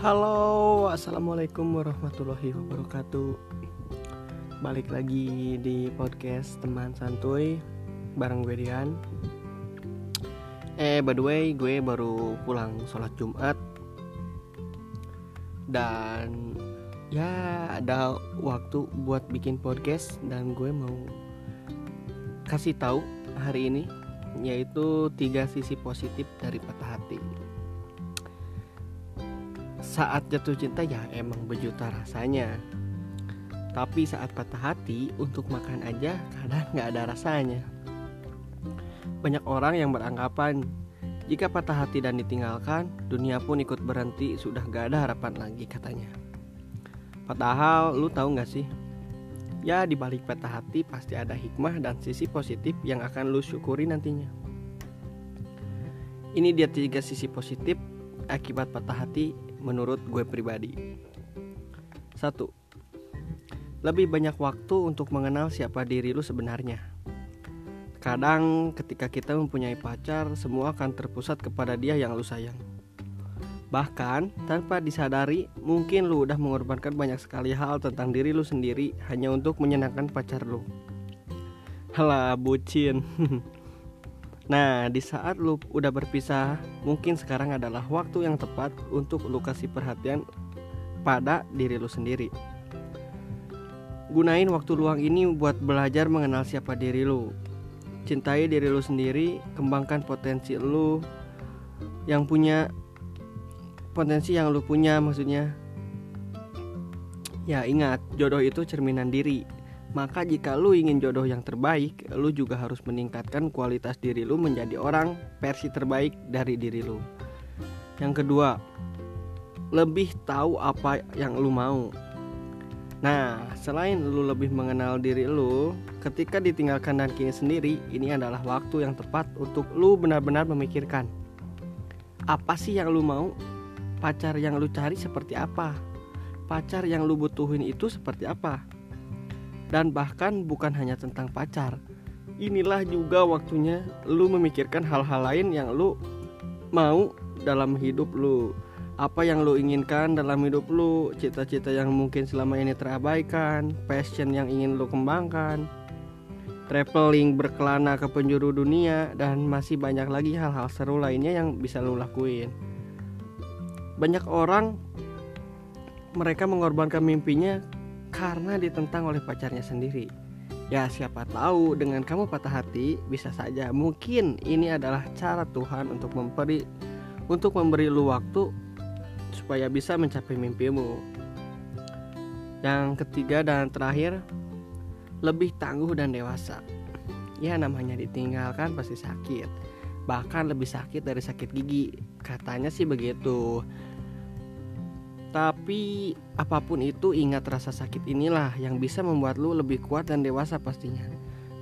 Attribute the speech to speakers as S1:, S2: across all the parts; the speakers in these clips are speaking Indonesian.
S1: Halo, assalamualaikum warahmatullahi wabarakatuh. Balik lagi di podcast teman santuy bareng gue Dian. Eh, by the way, gue baru pulang sholat Jumat dan ya ada waktu buat bikin podcast dan gue mau kasih tahu hari ini yaitu tiga sisi positif dari patah hati saat jatuh cinta ya emang berjuta rasanya. Tapi saat patah hati untuk makan aja kadang nggak ada rasanya. Banyak orang yang beranggapan jika patah hati dan ditinggalkan Dunia pun ikut berhenti sudah gak ada harapan lagi katanya. Padahal lu tahu nggak sih? Ya di balik patah hati pasti ada hikmah dan sisi positif yang akan lu syukuri nantinya. Ini dia tiga sisi positif akibat patah hati menurut gue pribadi. Satu, lebih banyak waktu untuk mengenal siapa diri lu sebenarnya. Kadang ketika kita mempunyai pacar, semua akan terpusat kepada dia yang lu sayang. Bahkan tanpa disadari, mungkin lu udah mengorbankan banyak sekali hal tentang diri lu sendiri hanya untuk menyenangkan pacar lu. Halah, bucin. Nah, di saat lu udah berpisah, mungkin sekarang adalah waktu yang tepat untuk lu kasih perhatian pada diri lu sendiri. Gunain waktu luang ini buat belajar mengenal siapa diri lu. Cintai diri lu sendiri, kembangkan potensi lu yang punya potensi yang lu punya maksudnya. Ya, ingat, jodoh itu cerminan diri maka jika lu ingin jodoh yang terbaik, lu juga harus meningkatkan kualitas diri lu menjadi orang versi terbaik dari diri lu. Yang kedua, lebih tahu apa yang lu mau. Nah, selain lu lebih mengenal diri lu, ketika ditinggalkan dan kini sendiri, ini adalah waktu yang tepat untuk lu benar-benar memikirkan apa sih yang lu mau? Pacar yang lu cari seperti apa? Pacar yang lu butuhin itu seperti apa? Dan bahkan bukan hanya tentang pacar. Inilah juga waktunya lu memikirkan hal-hal lain yang lu mau dalam hidup lu. Apa yang lu inginkan dalam hidup lu, cita-cita yang mungkin selama ini terabaikan, passion yang ingin lu kembangkan, traveling berkelana ke penjuru dunia, dan masih banyak lagi hal-hal seru lainnya yang bisa lu lakuin. Banyak orang mereka mengorbankan mimpinya karena ditentang oleh pacarnya sendiri. Ya siapa tahu dengan kamu patah hati bisa saja mungkin ini adalah cara Tuhan untuk memberi untuk memberi lu waktu supaya bisa mencapai mimpimu. Yang ketiga dan terakhir lebih tangguh dan dewasa. Ya namanya ditinggalkan pasti sakit. Bahkan lebih sakit dari sakit gigi. Katanya sih begitu. Tapi apa pun itu ingat rasa sakit inilah yang bisa membuat lu lebih kuat dan dewasa pastinya.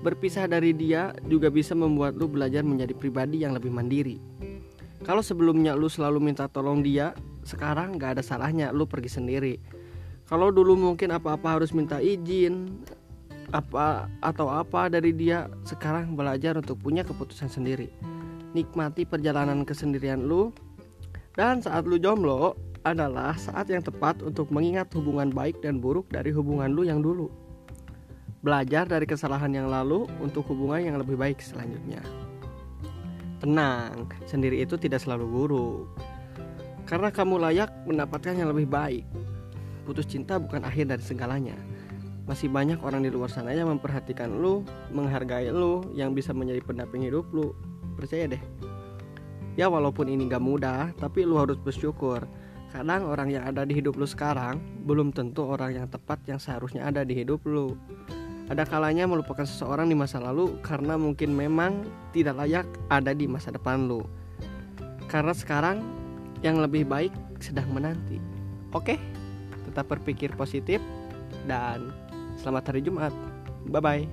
S1: Berpisah dari dia juga bisa membuat lu belajar menjadi pribadi yang lebih mandiri. Kalau sebelumnya lu selalu minta tolong dia, sekarang gak ada salahnya lu pergi sendiri. Kalau dulu mungkin apa-apa harus minta izin, apa atau apa dari dia, sekarang belajar untuk punya keputusan sendiri. Nikmati perjalanan kesendirian lu dan saat lu jomblo, adalah saat yang tepat untuk mengingat hubungan baik dan buruk dari hubungan lu yang dulu. Belajar dari kesalahan yang lalu untuk hubungan yang lebih baik selanjutnya. Tenang, sendiri itu tidak selalu buruk. Karena kamu layak mendapatkan yang lebih baik. Putus cinta bukan akhir dari segalanya. Masih banyak orang di luar sana yang memperhatikan lu, menghargai lu, yang bisa menjadi pendamping hidup lu. Percaya deh. Ya walaupun ini gak mudah, tapi lu harus bersyukur Kadang orang yang ada di hidup lu sekarang belum tentu orang yang tepat yang seharusnya ada di hidup lu. Ada kalanya melupakan seseorang di masa lalu karena mungkin memang tidak layak ada di masa depan lu. Karena sekarang yang lebih baik sedang menanti. Oke, tetap berpikir positif dan selamat hari Jumat. Bye bye.